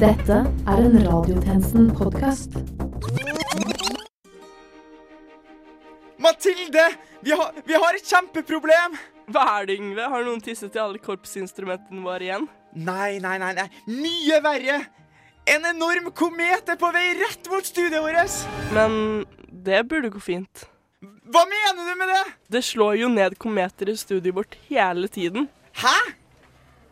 Dette er en Radiotjenesten-podkast. Mathilde! Vi har, vi har et kjempeproblem! Hva er det, Yngve? Har noen tisset i alle korpsinstrumentene våre igjen? Nei, nei, nei, nei. Mye verre! En enorm komet er på vei rett mot studiet vårt! Men det burde gå fint. Hva mener du med det? Det slår jo ned kometer i studioet vårt hele tiden. Hæ?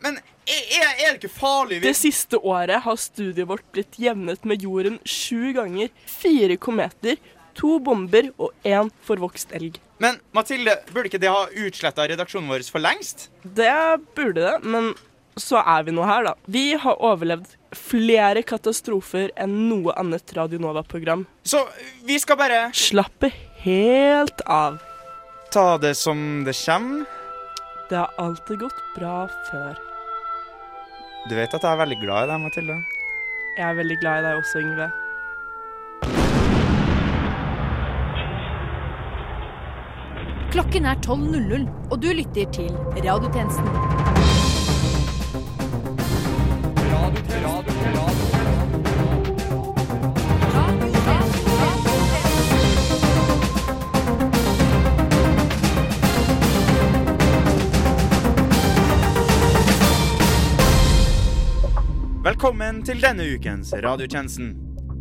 Men er, er, det ikke farlig? Det siste året har studiet vårt blitt jevnet med jorden sju ganger. Fire kometer, to bomber og én forvokst elg. Men Mathilde, burde ikke det ha utsletta redaksjonen vår for lengst? Det burde det, men så er vi nå her, da. Vi har overlevd flere katastrofer enn noe annet Radio Nova-program. Så vi skal bare Slappe helt av. Ta det som det kommer. Det har alltid gått bra før. Du vet at jeg er veldig glad i deg, Mathilde. Jeg er veldig glad i deg også, Yngve. Klokken er 12.00, og du lytter til Radiotjenesten. Velkommen til denne ukens radiotjenesten.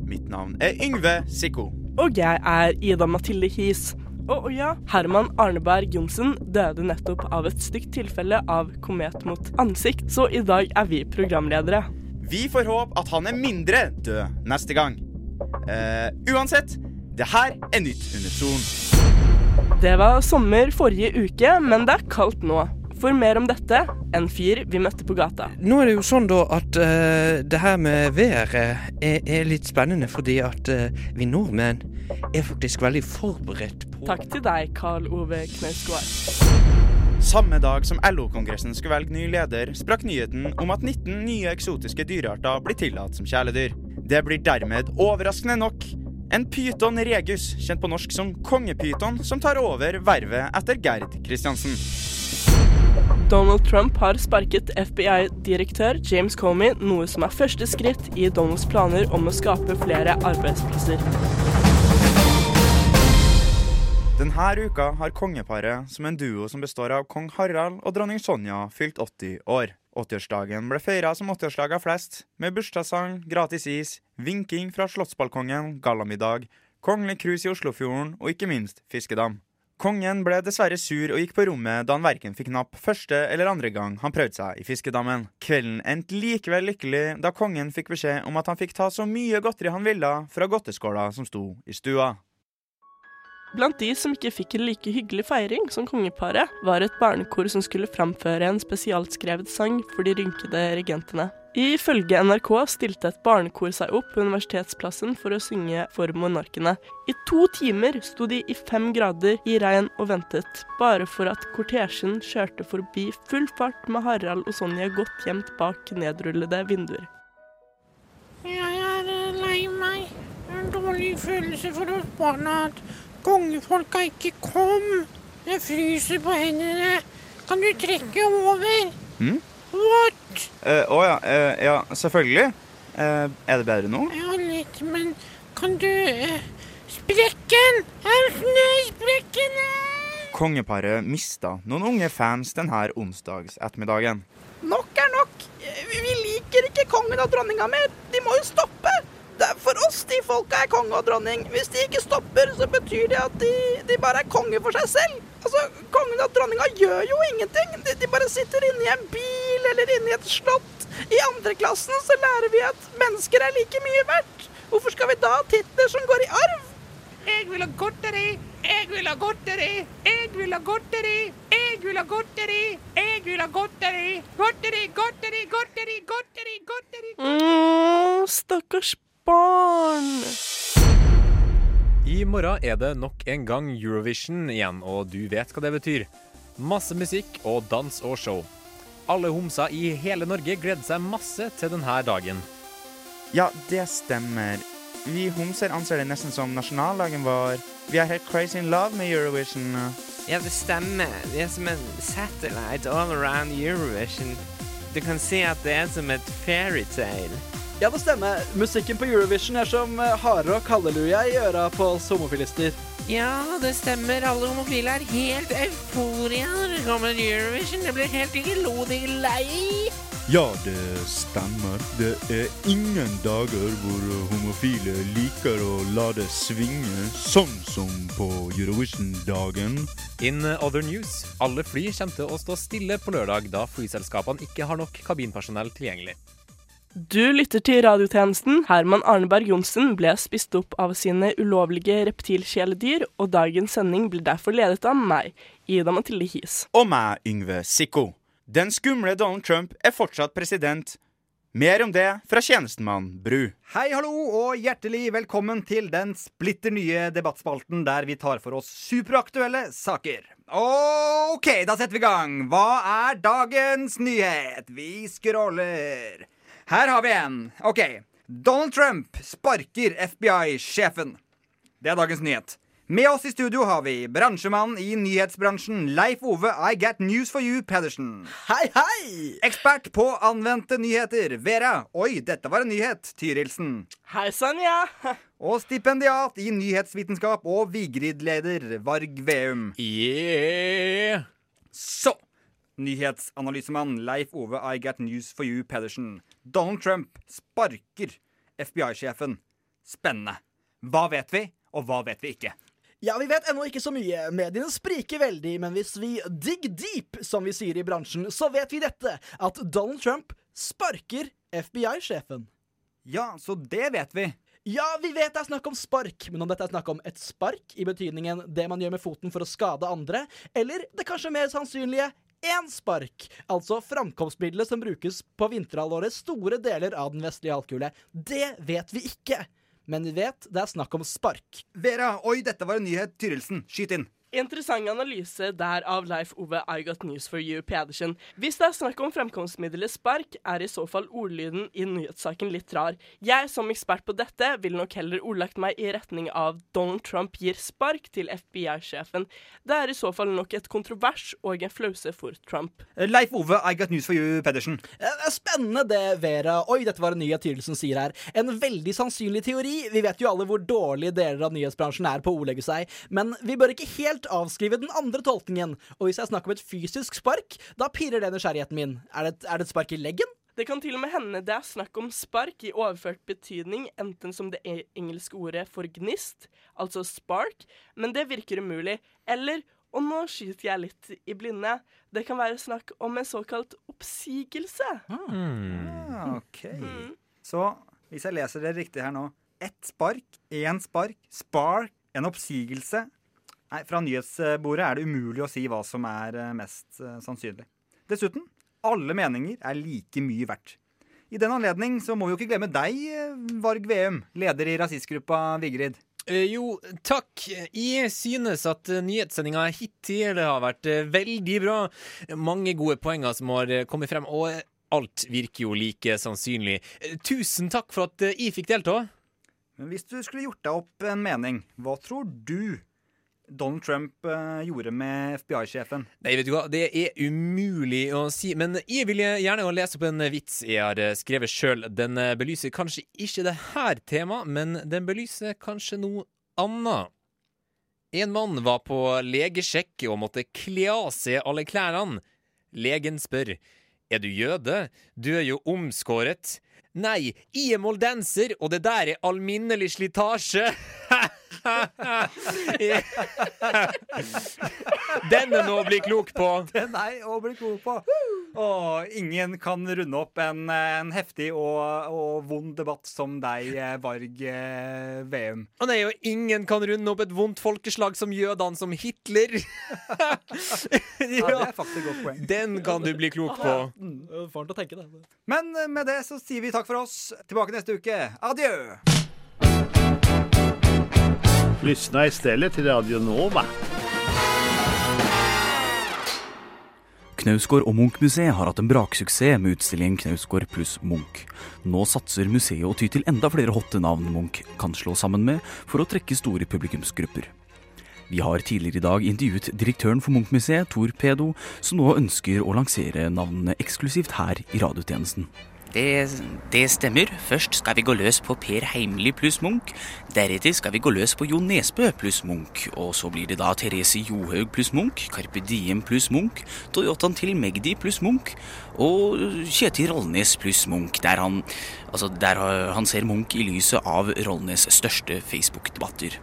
Mitt navn er Yngve Sikko. Og jeg er Ida Mathilde His. Og, og ja, Herman Arneberg Johnsen døde nettopp av et stygt tilfelle av komet mot ansikt, så i dag er vi programledere. Vi får håpe at han er mindre død neste gang. Eh, uansett, det her er nytt under solen. Det var sommer forrige uke, men det er kaldt nå. For mer om dette, en fyr vi møtte på gata. Nå er det jo sånn da at uh, det her med været er, er litt spennende, fordi at uh, vi nordmenn er faktisk veldig forberedt på Takk til deg, Karl Ove Knausgård. Samme dag som LO-kongressen skulle velge ny leder, sprakk nyheten om at 19 nye eksotiske dyrearter blir tillatt som kjæledyr. Det blir dermed overraskende nok en pyton regus, kjent på norsk som kongepyton, som tar over vervet etter Gerd Kristiansen. Donald Trump har sparket FBI-direktør James Comey, noe som er første skritt i Donalds planer om å skape flere arbeidsplasser. Denne uka har kongeparet, som en duo som består av kong Harald og dronning Sonja, fylt 80 år. 80-årsdagen ble feira som 80-årsdag av flest, med bursdagssang, gratis is, vinking fra slottsbalkongen, gallamiddag, kongelig cruise i Oslofjorden og ikke minst fiskedam. Kongen ble dessverre sur og gikk på rommet da han verken fikk napp første eller andre gang han prøvde seg i fiskedammen. Kvelden endte likevel lykkelig da kongen fikk beskjed om at han fikk ta så mye godteri han ville fra godteskåla som sto i stua. Blant de som ikke fikk en like hyggelig feiring som kongeparet, var et barnekor som skulle framføre en spesialskrevet sang for de rynkede regentene. Ifølge NRK stilte et barnekor seg opp på Universitetsplassen for å synge for monarkene. I to timer sto de i fem grader i regn og ventet, bare for at kortesjen kjørte forbi full fart med Harald og Sonja godt gjemt bak nedrullede vinduer. Jeg er lei meg. En dårlig følelse for oss barna at kongefolka ikke kom. Jeg fryser på hendene. Kan du trekke over? Hm? What? Å uh, oh, ja, uh, ja, selvfølgelig. Uh, er det bedre nå? Ja, litt, men kan du eh, Sprekken! Er snø sprekken! Kongeparet mista noen unge fans denne onsdagsettermiddagen. Nok er nok. Vi liker ikke kongen og dronninga mer. De må jo stoppe. Det er for oss de folka er konge og dronning. Hvis de ikke stopper, så betyr det at de, de bare er konge for seg selv. Altså, Kongen og dronninga gjør jo ingenting. De, de bare sitter inne i en bil eller inne i et slott. I andre klassen så lærer vi at mennesker er like mye verdt. Hvorfor skal vi da ha titler som går i arv? Jeg vil ha godteri. Jeg vil ha godteri. Jeg vil ha godteri. Jeg vil ha godteri. Jeg vil ha godteri. Godteri, godteri, godteri, godteri, godteri. Mm, stakkars barn. I morgen er det nok en gang Eurovision igjen, og du vet hva det betyr. Masse musikk og dans og show. Alle homser i hele Norge gleder seg masse til denne dagen. Ja, det stemmer. Vi homser anser det nesten som nasjonaldagen vår. Vi er helt crazy in love med Eurovision. Ja, det stemmer. Vi er som en satellite all around Eurovision. Du kan si at det er som et fairytale. Ja, det stemmer. Musikken på Eurovision er som eh, og halleluja i øra på oss homofilister. Ja, det stemmer. Alle homofile er helt euforia når det kommer Eurovision. Det blir helt glodig lei. Ja, det stemmer. Det er ingen dager hvor homofile liker å la det svinge sånn som på Eurovision-dagen. In other news, alle fly kommer til å stå stille på lørdag da flyselskapene ikke har nok kabinpersonell tilgjengelig. Du lytter til radiotjenesten. Herman Arneberg Johnsen ble spist opp av sine ulovlige reptilkjæledyr, og dagens sending blir derfor ledet av meg, Ida Mathilde Hies. Og meg, Yngve Sikko. Den skumle Donald Trump er fortsatt president. Mer om det fra tjenestemann Bru. Hei, hallo, og hjertelig velkommen til den splitter nye debattspalten der vi tar for oss superaktuelle saker. OK, da setter vi i gang. Hva er dagens nyhet? Vi scroller. Her har vi en. OK. Donald Trump sparker FBI-sjefen. Det er dagens nyhet. Med oss i studio har vi bransjemann i nyhetsbransjen Leif Ove I Get News for You Pedersen. Hei, hei! Ekspert på anvendte nyheter Vera Oi, dette var en nyhet Tyrilsen. Hei sann, ja. Og stipendiat i nyhetsvitenskap og Vigrid-leder Varg Veum. Yeah! Så nyhetsanalysemann Leif Ove I Get News for You Pedersen. Donald Trump sparker FBI-sjefen. Spennende. Hva vet vi, og hva vet vi ikke? Ja, vi vet ennå ikke så mye. Mediene spriker veldig, men hvis vi dig deep, som vi sier i bransjen, så vet vi dette. At Donald Trump sparker FBI-sjefen. Ja, så det vet vi. Ja, vi vet det er snakk om spark, men om dette er snakk om et spark i betydningen det man gjør med foten for å skade andre, eller det kanskje mer sannsynlige én spark, altså framkomstmiddelet som brukes på vinterhalvåret store deler av den vestlige halvkule, det vet vi ikke. Men vi vet det er snakk om spark. Vera, oi, dette var en nyhet. Tyrilsen, skyt inn. Interessant analyse der av Leif Ove I Got News for You Pedersen. Hvis det er snakk om fremkomstmiddelet spark, er i så fall ordlyden i nyhetssaken litt rar. Jeg som ekspert på dette ville nok heller ordlagt meg i retning av Donald Trump gir spark til FBI-sjefen. Det er i så fall nok et kontrovers og en flause for Trump. Leif Ove, I got news for you, Pedersen. Eh, Spennende det, Vera. Oi, dette var en nyhet Tydelsen sier her. En veldig sannsynlig teori. Vi vet jo alle hvor dårlige deler av nyhetsbransjen er på å ordlegge seg, men vi bør ikke helt avskrive den andre tolkningen. Og hvis det er snakk om et fysisk spark, da pirrer det nysgjerrigheten min. Er det, et- er det et spark i leggen? Det kan til og med hende det er snakk om spark i overført betydning, enten som det engelske ordet for gnist, altså spark, men det virker umulig, eller, og nå skyter jeg litt i blinde, det kan være snakk om en såkalt oppsigelse. Ah, OK. Så hvis jeg leser det riktig her nå Ett spark, én spark, spark, en oppsigelse. Nei, Fra nyhetsbordet er det umulig å si hva som er eh, mest eh, sannsynlig. Dessuten, alle meninger er like mye verdt. I den anledning så må vi jo ikke glemme deg, eh, Varg Veum, leder i rasistgruppa Vigrid. Jo, takk. Jeg synes at nyhetssendinga hittil har vært veldig bra. Mange gode poenger som har kommet frem, og alt virker jo like sannsynlig. Tusen takk for at jeg fikk delta. Men hvis du skulle gjort deg opp en mening, hva tror du Donald Trump eh, gjorde med FBI-sjefen? Nei, vet du hva, det er umulig å si, men jeg vil gjerne lese opp en vits jeg har eh, skrevet sjøl. Den eh, belyser kanskje ikke det her temaet, men den belyser kanskje noe annet. En mann var på legesjekk og måtte kle av seg alle klærne. Legen spør, er du jøde? Du er jo omskåret. Nei, jeg er moldenser, og det der er alminnelig slitasje. Den er noe å bli klok på. Den er å bli klok på. Og ingen kan runde opp en, en heftig og, og vond debatt som deg, eh, Varg eh, Veum. Og nei, og ingen kan runde opp et vondt folkeslag som jødene som Hitler. Ja, det er faktisk et godt poeng. Den kan du bli klok på. Mm, Får han til å tenke det. Men med det så sier vi takk for oss. Tilbake neste uke. Adjø! Lyssna istället till Radio Nova. Knausgård og Munch-museet har hatt en braksuksess med utstillingen Knausgård pluss Munch. Nå satser museet å ty til enda flere hotte navn Munch kan slå sammen med for å trekke store publikumsgrupper. Vi har tidligere i dag intervjuet direktøren for Munch-museet, Tor Pedo, som nå ønsker å lansere navnene eksklusivt her i radiotjenesten. Det, det stemmer. Først skal vi gå løs på Per Heimli pluss Munch. Deretter skal vi gå løs på Jo Nesbø pluss Munch. Og så blir det da Therese Johaug pluss Munch, Carpe Diem pluss Munch, Toyotaen til Magdi pluss Munch og Kjetil Rollnes pluss Munch, der han, altså der han ser Munch i lyset av Rollnes' største Facebook-debatter.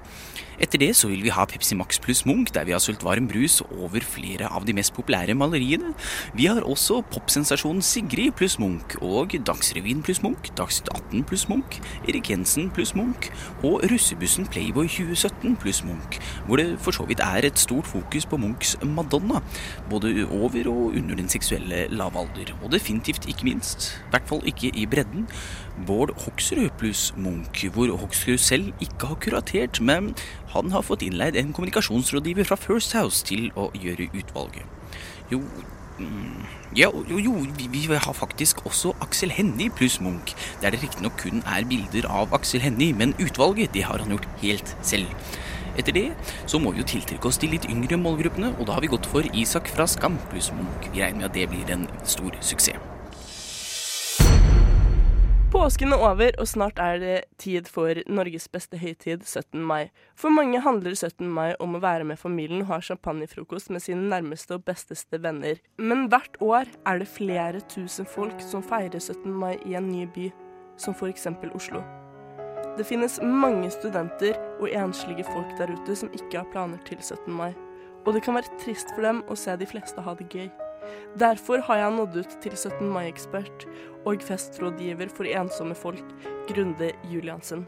Etter det så vil vi ha Pepsi Max pluss Munch, der vi har sølt varm brus over flere av de mest populære maleriene. Vi har også popsensasjonen Sigrid pluss Munch og Dagsrevyen pluss Munch, Dagsnytt 18 pluss Munch, Erik Jensen pluss Munch og russebussen Playboy 2017 pluss Munch, hvor det for så vidt er et stort fokus på Munchs Madonna, både over og under den seksuelle lavalder, og definitivt ikke minst, i hvert fall ikke i bredden, Bård Hoksrud pluss Munch, hvor Hoksrud selv ikke har kuratert, men han har fått innleid en kommunikasjonsrådgiver fra First House til å gjøre utvalget. Jo mm, ja, jo, jo, vi, har faktisk også Aksel Hennie pluss Munch, der det riktignok kun er bilder av Aksel Hennie, men utvalget det har han gjort helt selv. Etter det så må vi jo tiltrekke oss de litt yngre målgruppene, og da har vi gått for Isak fra Skam pluss Munch. Vi regner med at det blir en stor suksess. Påsken er over, og snart er det tid for Norges beste høytid, 17. mai. For mange handler 17. mai om å være med familien og ha champagnefrokost med sine nærmeste og besteste venner. Men hvert år er det flere tusen folk som feirer 17. mai i en ny by, som f.eks. Oslo. Det finnes mange studenter og enslige folk der ute som ikke har planer til 17. mai. Og det kan være trist for dem å se de fleste ha det gøy. Derfor har jeg nådd ut til 17. mai-ekspert og festrådgiver for ensomme folk, Grunde Juliansen.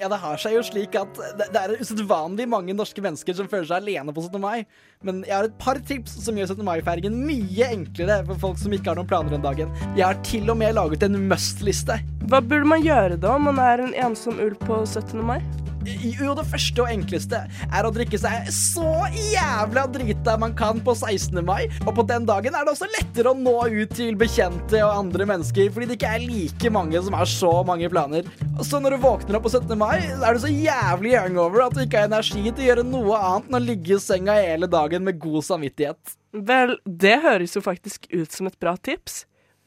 Ja, det har seg jo slik at det, det er usedvanlig mange norske mennesker som føler seg alene på 17. mai. Men jeg har et par tips som gjør 17. mai-feiringen mye enklere for folk som ikke har noen planer den dagen. Jeg har til og med laget en must-liste. Hva burde man gjøre da om man er en ensom ulv på 17. mai? Jo, det første og enkleste er å drikke seg så jævla drita man kan på 16. mai. Og på den dagen er det også lettere å nå ut til bekjente og andre mennesker, fordi det ikke er like mange som har så mange planer. Så når du våkner opp på 17. mai, er du så jævlig hangover at du ikke har energi til å gjøre noe annet enn å ligge i senga hele dagen med god samvittighet. Vel, det høres jo faktisk ut som et bra tips.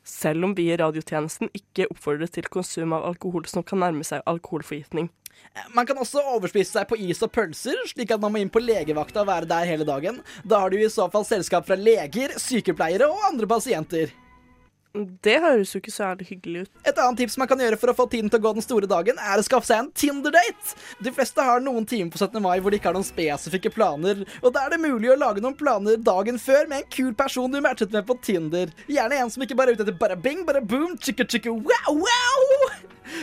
Selv om vi i radiotjenesten ikke oppfordrer til konsum av alkohol som kan nærme seg alkoholforgiftning. Man kan også overspise seg på is og pølser, slik at man må inn på legevakta og være der hele dagen. Da har du i så fall selskap fra leger, sykepleiere og andre pasienter. Det høres jo ikke så hyggelig ut. Et annet tips man kan gjøre for å få tiden til å gå den store dagen, er å skaffe seg en Tinder-date. De fleste har noen timer på 17. mai hvor de ikke har noen spesifikke planer, og da er det mulig å lage noen planer dagen før med en kul person du matchet med på Tinder. Gjerne en som ikke bare er ute etter bare bing, bare boom, chicka chicka wow wow!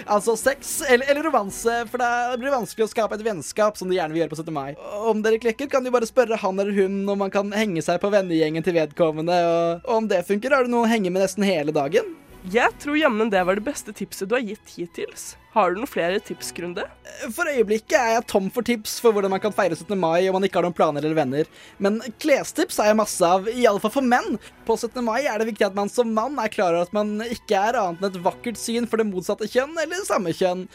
Altså sex eller, eller romanse, for da blir det vanskelig å skape et vennskap som de gjerne vil gjøre på 17. mai. Om dere klikker, kan du bare spørre han eller hun om man kan henge seg på vennegjengen til vedkommende, og, og om det funker, har du noen å henge med nesten hele dagen. Jeg tror jammen det var det beste tipset du har gitt hitils. Har du noen flere tips, Grunde? For øyeblikket er jeg tom for tips for hvordan man kan feire 17. mai om man ikke har noen planer eller venner. Men klestips er jeg masse av, iallfall for menn. På 17. mai er det viktig at man som mann er klar over at man ikke er annet enn et vakkert syn for det motsatte kjønn eller samme kjønn.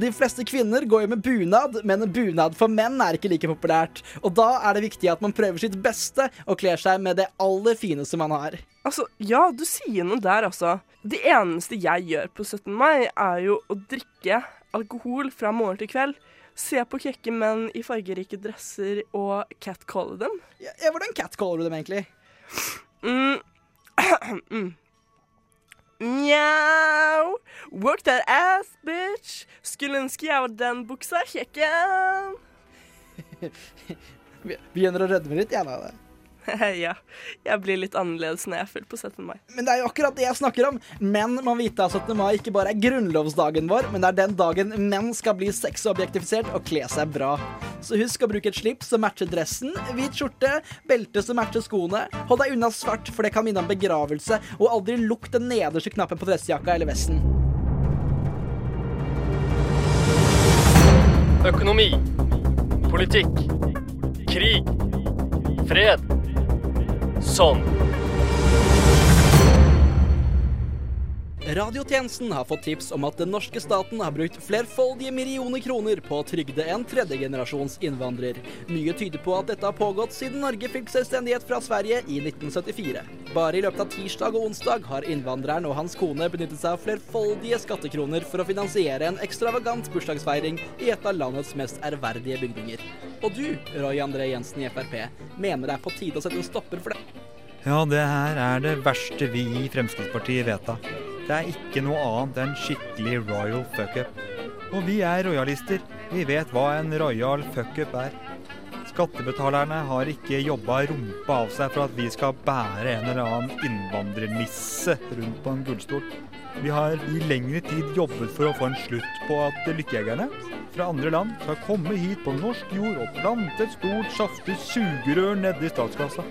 De fleste kvinner går jo med bunad, men bunad for menn er ikke like populært. Og da er det viktig at man prøver sitt beste og kler seg med det aller fineste man har. Altså, ja, du sier noe der, altså. Det eneste jeg gjør på 17. mai, er jo å drikke alkohol fra morgen til kveld. Se på kjekke menn i fargerike dresser og catcalle dem. Ja, ja, hvordan catcaller du dem, egentlig? Mm. mm. Mjau. Work that ass, bitch. Skulle ønske jeg var den buksa, kjekken. Begynner å rødme litt, av det. ja. Jeg blir litt annerledes når jeg er full på 17. mai. Men det er jo akkurat det jeg snakker om. Menn må vite at 17. mai ikke bare er grunnlovsdagen vår, men det er den dagen menn skal bli sexobjektifisert og kle seg bra. Så husk å bruke et slips som matcher dressen, hvit skjorte, belte som matcher skoene. Hold deg unna svart, for det kan minne om begravelse, og aldri lukk den nederste knappen på dressjakka eller vesten. Økonomi. Politikk. Krig. Fred. Sånn. Radiotjenesten har fått tips om at den norske staten har brukt flerfoldige millioner kroner på å trygde en tredjegenerasjons innvandrer. Mye tyder på at dette har pågått siden Norge fikk selvstendighet fra Sverige i 1974. Bare i løpet av tirsdag og onsdag har innvandreren og hans kone benyttet seg av flerfoldige skattekroner for å finansiere en ekstravagant bursdagsfeiring i et av landets mest ærverdige bygninger. Og du, Roy André Jensen i Frp, mener det er på tide å sette en stopper for det? Ja, det her er det verste vi i Fremskrittspartiet vet av. Det er ikke noe annet enn skikkelig royal fuck-up. Og vi er rojalister. Vi vet hva en royal fuck-up er. Skattebetalerne har ikke jobba rumpa av seg for at vi skal bære en eller annen innvandrernisse rundt på en gullstol. Vi har i lengre tid jobbet for å få en slutt på at lykkejegerne fra andre land skal komme hit på norsk jord og plante et stort, saftig sugerør nedi statskassa.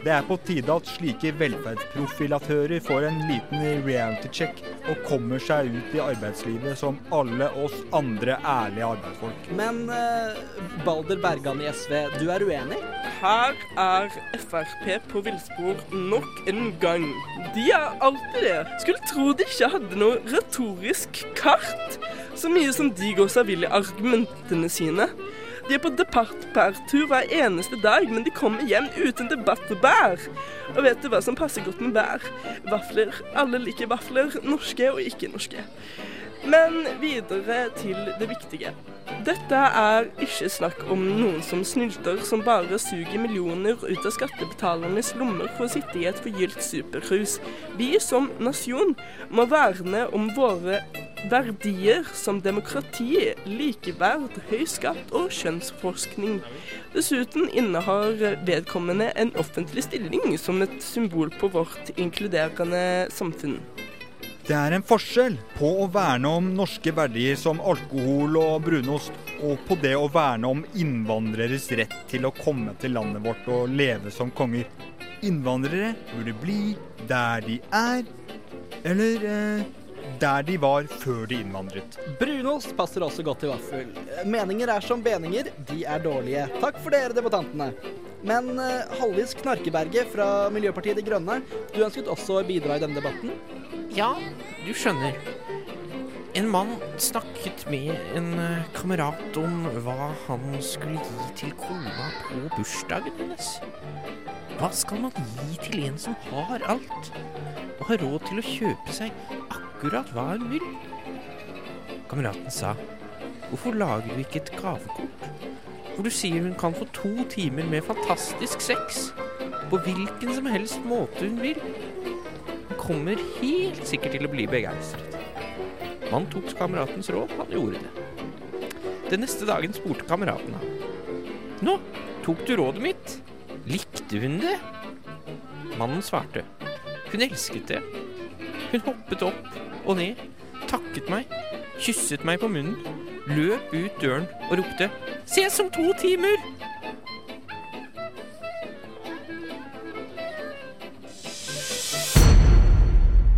Det er på tide at slike velferdsprofilatører får en liten reality-check og kommer seg ut i arbeidslivet som alle oss andre ærlige arbeidsfolk. Men eh, Balder Bergan i SV, du er uenig? Her er Frp på villspor nok en gang. De er alltid det. Skulle tro de ikke hadde noe retorisk kart. Så mye som de går seg vill i argumentene sine. De er på departbærtur hver eneste dag, men de kommer hjem uten debatt og bær. Og vet du hva som passer godt med bær? Vafler. Alle liker vafler, norske og ikke-norske. Men videre til det viktige. Dette er ikke snakk om noen som snylter som bare suger millioner ut av skattebetalernes lommer for å sitte i et forgylt superhus. Vi som nasjon må verne om våre verdier som demokrati, likeverd, høy skatt og kjønnsforskning. Dessuten innehar vedkommende en offentlig stilling som et symbol på vårt inkluderende samfunn. Det er en forskjell på å verne om norske verdier som alkohol og brunost, og på det å verne om innvandreres rett til å komme til landet vårt og leve som konger. Innvandrere burde bli der de er, eller eh, der de var før de innvandret. Brunost passer også godt til vaffel. Meninger er som beninger, de er dårlige. Takk for dere, debattantene. Men uh, Hallis Knarkeberget fra Miljøpartiet De Grønne, du ønsket også å bidra i denne debatten? Ja, du skjønner. En mann snakket med en eh, kamerat om hva han skulle gi til kona på bursdagen hennes. Hva skal man gi til en som har alt, og har råd til å kjøpe seg akkurat hva hun vil? Kameraten sa, hvorfor lager du ikke et gavekort? Hvor du sier hun kan få to timer med fantastisk sex, på hvilken som helst måte hun vil. Hun kommer helt sikkert til å bli begeistret. Man tok kameratens råd, han gjorde det. Den neste dagen spurte kameraten ham. Nå, tok du rådet mitt? Likte hun det? Mannen svarte. Hun elsket det. Hun hoppet opp og ned, takket meg, kysset meg på munnen, løp ut døren og ropte Ses om to timer!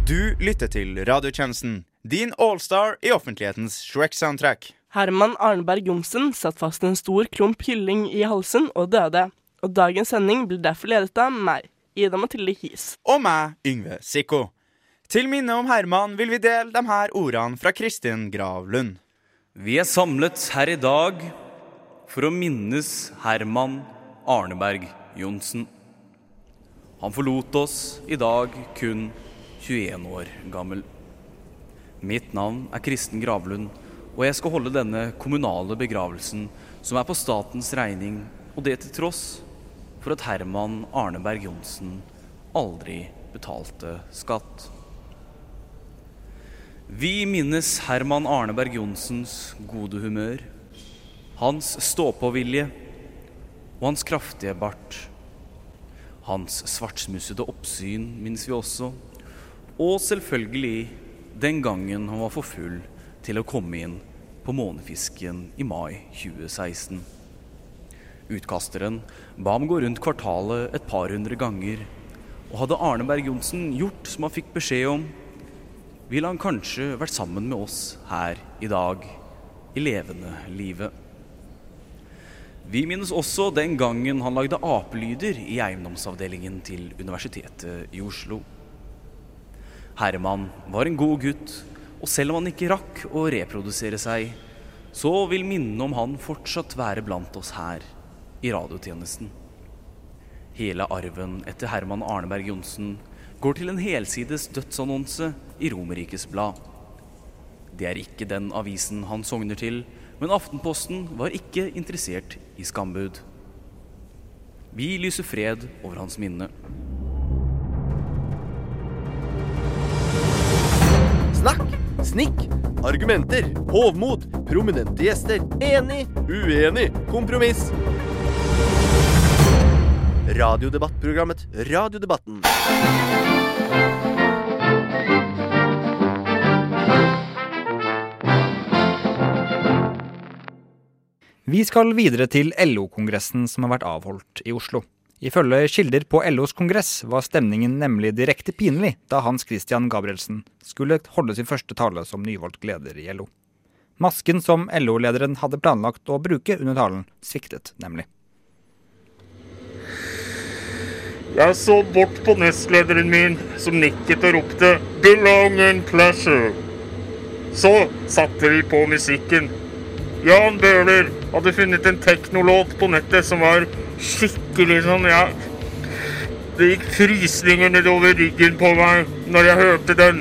Du lytter til radiotjenesten, din allstar i offentlighetens Shrek-soundtrack. Herman Arneberg Johnsen satt fast en stor klump kylling i halsen og døde. Og dagens sending blir derfor ledet av meg, Ida Mathilde His. Og meg, Yngve Sikko. Til minne om Herman vil vi dele de her ordene fra Kristin Gravlund. Vi er samlet her i dag for å minnes Herman Arneberg Johnsen. Han forlot oss i dag kun 21 år gammel. Mitt navn er Kristen Gravlund, og jeg skal holde denne kommunale begravelsen, som er på statens regning, og det til tross for at Herman Arneberg Johnsen aldri betalte skatt. Vi minnes Herman Arneberg Johnsens gode humør, hans stå-på-vilje og hans kraftige bart. Hans svartsmussede oppsyn minnes vi også, og selvfølgelig den gangen han var for full til å komme inn på Månefisken i mai 2016. Utkasteren ba ham gå rundt kvartalet et par hundre ganger, og hadde Arneberg Johnsen gjort som han fikk beskjed om, ville han kanskje vært sammen med oss her i dag, i levende livet. Vi minnes også den gangen han lagde apelyder i eiendomsavdelingen til Universitetet i Oslo. Herman var en god gutt, og selv om han ikke rakk å reprodusere seg, så vil minnet om han fortsatt være blant oss her i radiotjenesten. Hele arven etter Herman Arneberg Johnsen går til en helsides dødsannonse i Romerrikes Blad. Det er ikke den avisen han sogner til, men Aftenposten var ikke interessert i skambud. Vi lyser fred over hans minne. Snakk, snikk, argumenter, hovmod, prominente gjester, enig, uenig, kompromiss. Radiodebattprogrammet Radiodebatten. Vi skal videre til LO-kongressen som har vært avholdt i Oslo. Ifølge kilder på LOs kongress var stemningen nemlig direkte pinlig da Hans Christian Gabrielsen skulle holde sin første tale som nyvalgt leder i LO. Masken som LO-lederen hadde planlagt å bruke under talen, sviktet nemlig. Jeg så bort på nestlederen min, som nikket og ropte 'Belong and pleasure'. Så satte vi på musikken. Jan Bøhler hadde funnet en teknolåt på nettet som var skikkelig sånn, ja Det gikk frysninger nedover ryggen på meg når jeg hørte den.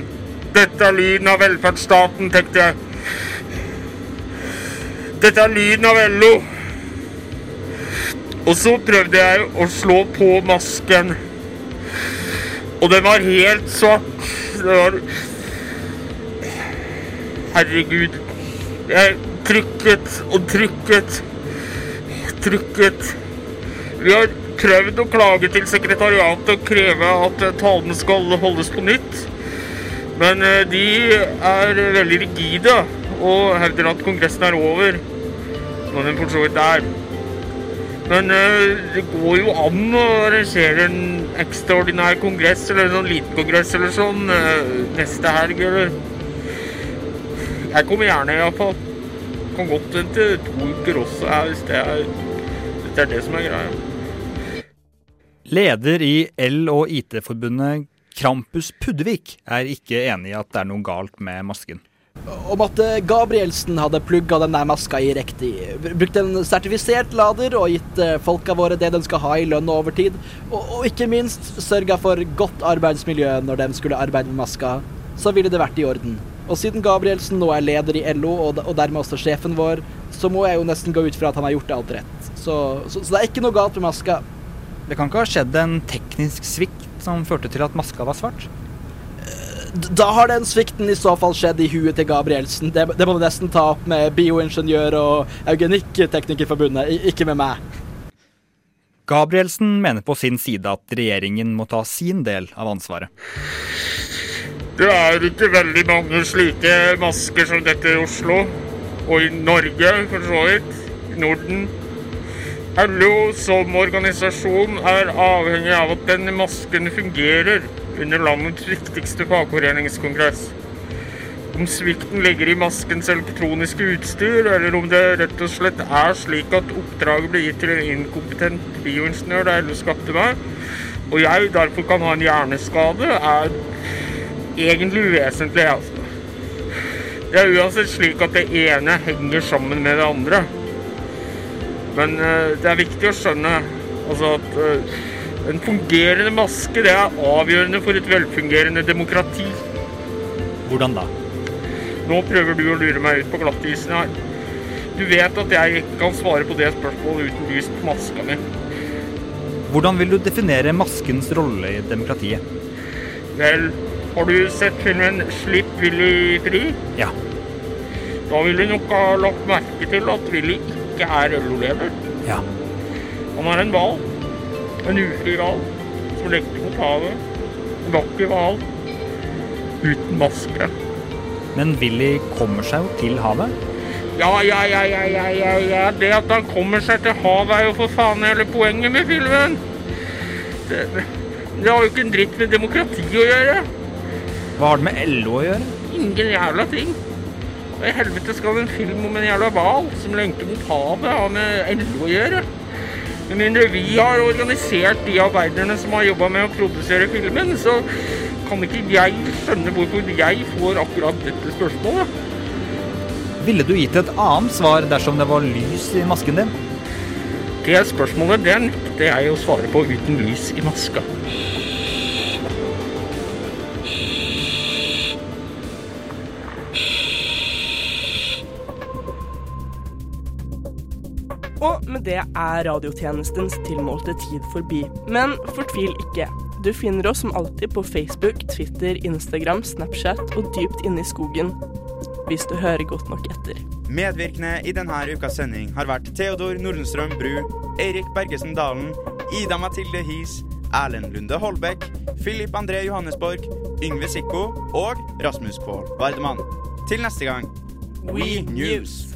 Dette er lyden av velferdsstaten, tenkte jeg. Dette er lyden av LO. Og så prøvde jeg å slå på masken. Og den var helt svart. Det var Herregud. Jeg trykket og trykket. Trykket. Vi har prøvd å klage til sekretariatet og kreve at talen skal holdes på nytt. Men eh, de er veldig rigide og hevder at kongressen er over. Når den for så vidt er. Men eh, det går jo an å arrangere en ekstraordinær kongress eller en sånn liten kongress eller sånn eh, neste helg, eller Jeg kommer gjerne, iallfall. Kan godt vente to uker også, her, hvis det er, hvis det er det som er greia. Leder i L- og IT-forbundet Krampus Puddevik er ikke enig i at det er noe galt med masken. Om at eh, Gabrielsen hadde plugga den der maska i riktig. Brukt en sertifisert lader og gitt eh, folka våre det de skal ha i lønn og overtid. Og, og ikke minst sørga for godt arbeidsmiljø når de skulle arbeide med maska. Så ville det vært i orden. Og siden Gabrielsen nå er leder i LO, og, og dermed også sjefen vår, så må jeg jo nesten gå ut fra at han har gjort alt rett. Så, så, så det er ikke noe galt med maska. Det kan ikke ha skjedd en teknisk svikt som førte til at maska var svart? Da har den svikten i så fall skjedd i huet til Gabrielsen. Det, det må vi nesten ta opp med bioingeniør og eugenikkteknikerforbundet, ikke med meg. Gabrielsen mener på sin side at regjeringen må ta sin del av ansvaret. Det er ikke veldig mange slike masker som dette i Oslo. Og i Norge, for så vidt. I Norden. LO som organisasjon er avhengig av at denne masken fungerer under landets viktigste fagforeningskongress. Om svikten ligger i maskens elektroniske utstyr, eller om det rett og slett er slik at oppdraget ble gitt til en inkompetent bioingeniør da LO skapte meg, og jeg derfor kan ha en hjerneskade, er egentlig uvesentlig. Altså. Det er uansett slik at det ene henger sammen med det andre. Men uh, det er viktig å skjønne altså at eh, en fungerende maske det er avgjørende for et velfungerende demokrati. Hvordan da? Nå prøver du å lure meg ut på glattisen her. Du vet at jeg ikke kan svare på det spørsmålet uten lys på maska mi. Hvordan vil du definere maskens rolle i demokratiet? Vel, har du sett filmen 'Slipp Willy fri'? Ja. Da vil du nok ha lagt merke til at Willy ikke er LO-leder. Ja. Han er en hval. En ufri hval som lekte mot havet. En vakker hval. Uten maske. Men Willy kommer seg jo til havet. Ja, ja, ja, ja, ja, ja, ja. Det at han kommer seg til havet er jo for faen hele poenget med filmen. Det, det har jo ikke en dritt med demokrati å gjøre. Hva har det med LO å gjøre? Ingen jævla ting. Hva i helvete skal en film om en jævla hval som lenker mot havet ha med LO å gjøre? Med mindre vi har organisert de arbeiderne som har jobba med å produsere filmen, så kan ikke jeg skjønne hvorfor jeg får akkurat dette spørsmålet. Ville du gitt et annet svar dersom det var lys i masken din? Det spørsmålet det nekter jeg å svare på uten lys i maska. Med det er radiotjenestens tilmålte tid forbi. Men fortvil ikke. Du finner oss som alltid på Facebook, Twitter, Instagram, Snapchat og dypt inne i skogen. Hvis du hører godt nok etter. Medvirkende i denne ukas sending har vært Theodor Nordenstrøm Bru, Eirik Bergesen Dalen, Ida Mathilde His, Erlend Lunde Holbæk, Filip André Johannesborg, Yngve Sikko og Rasmus Kvål Vardemann. Til neste gang, We News!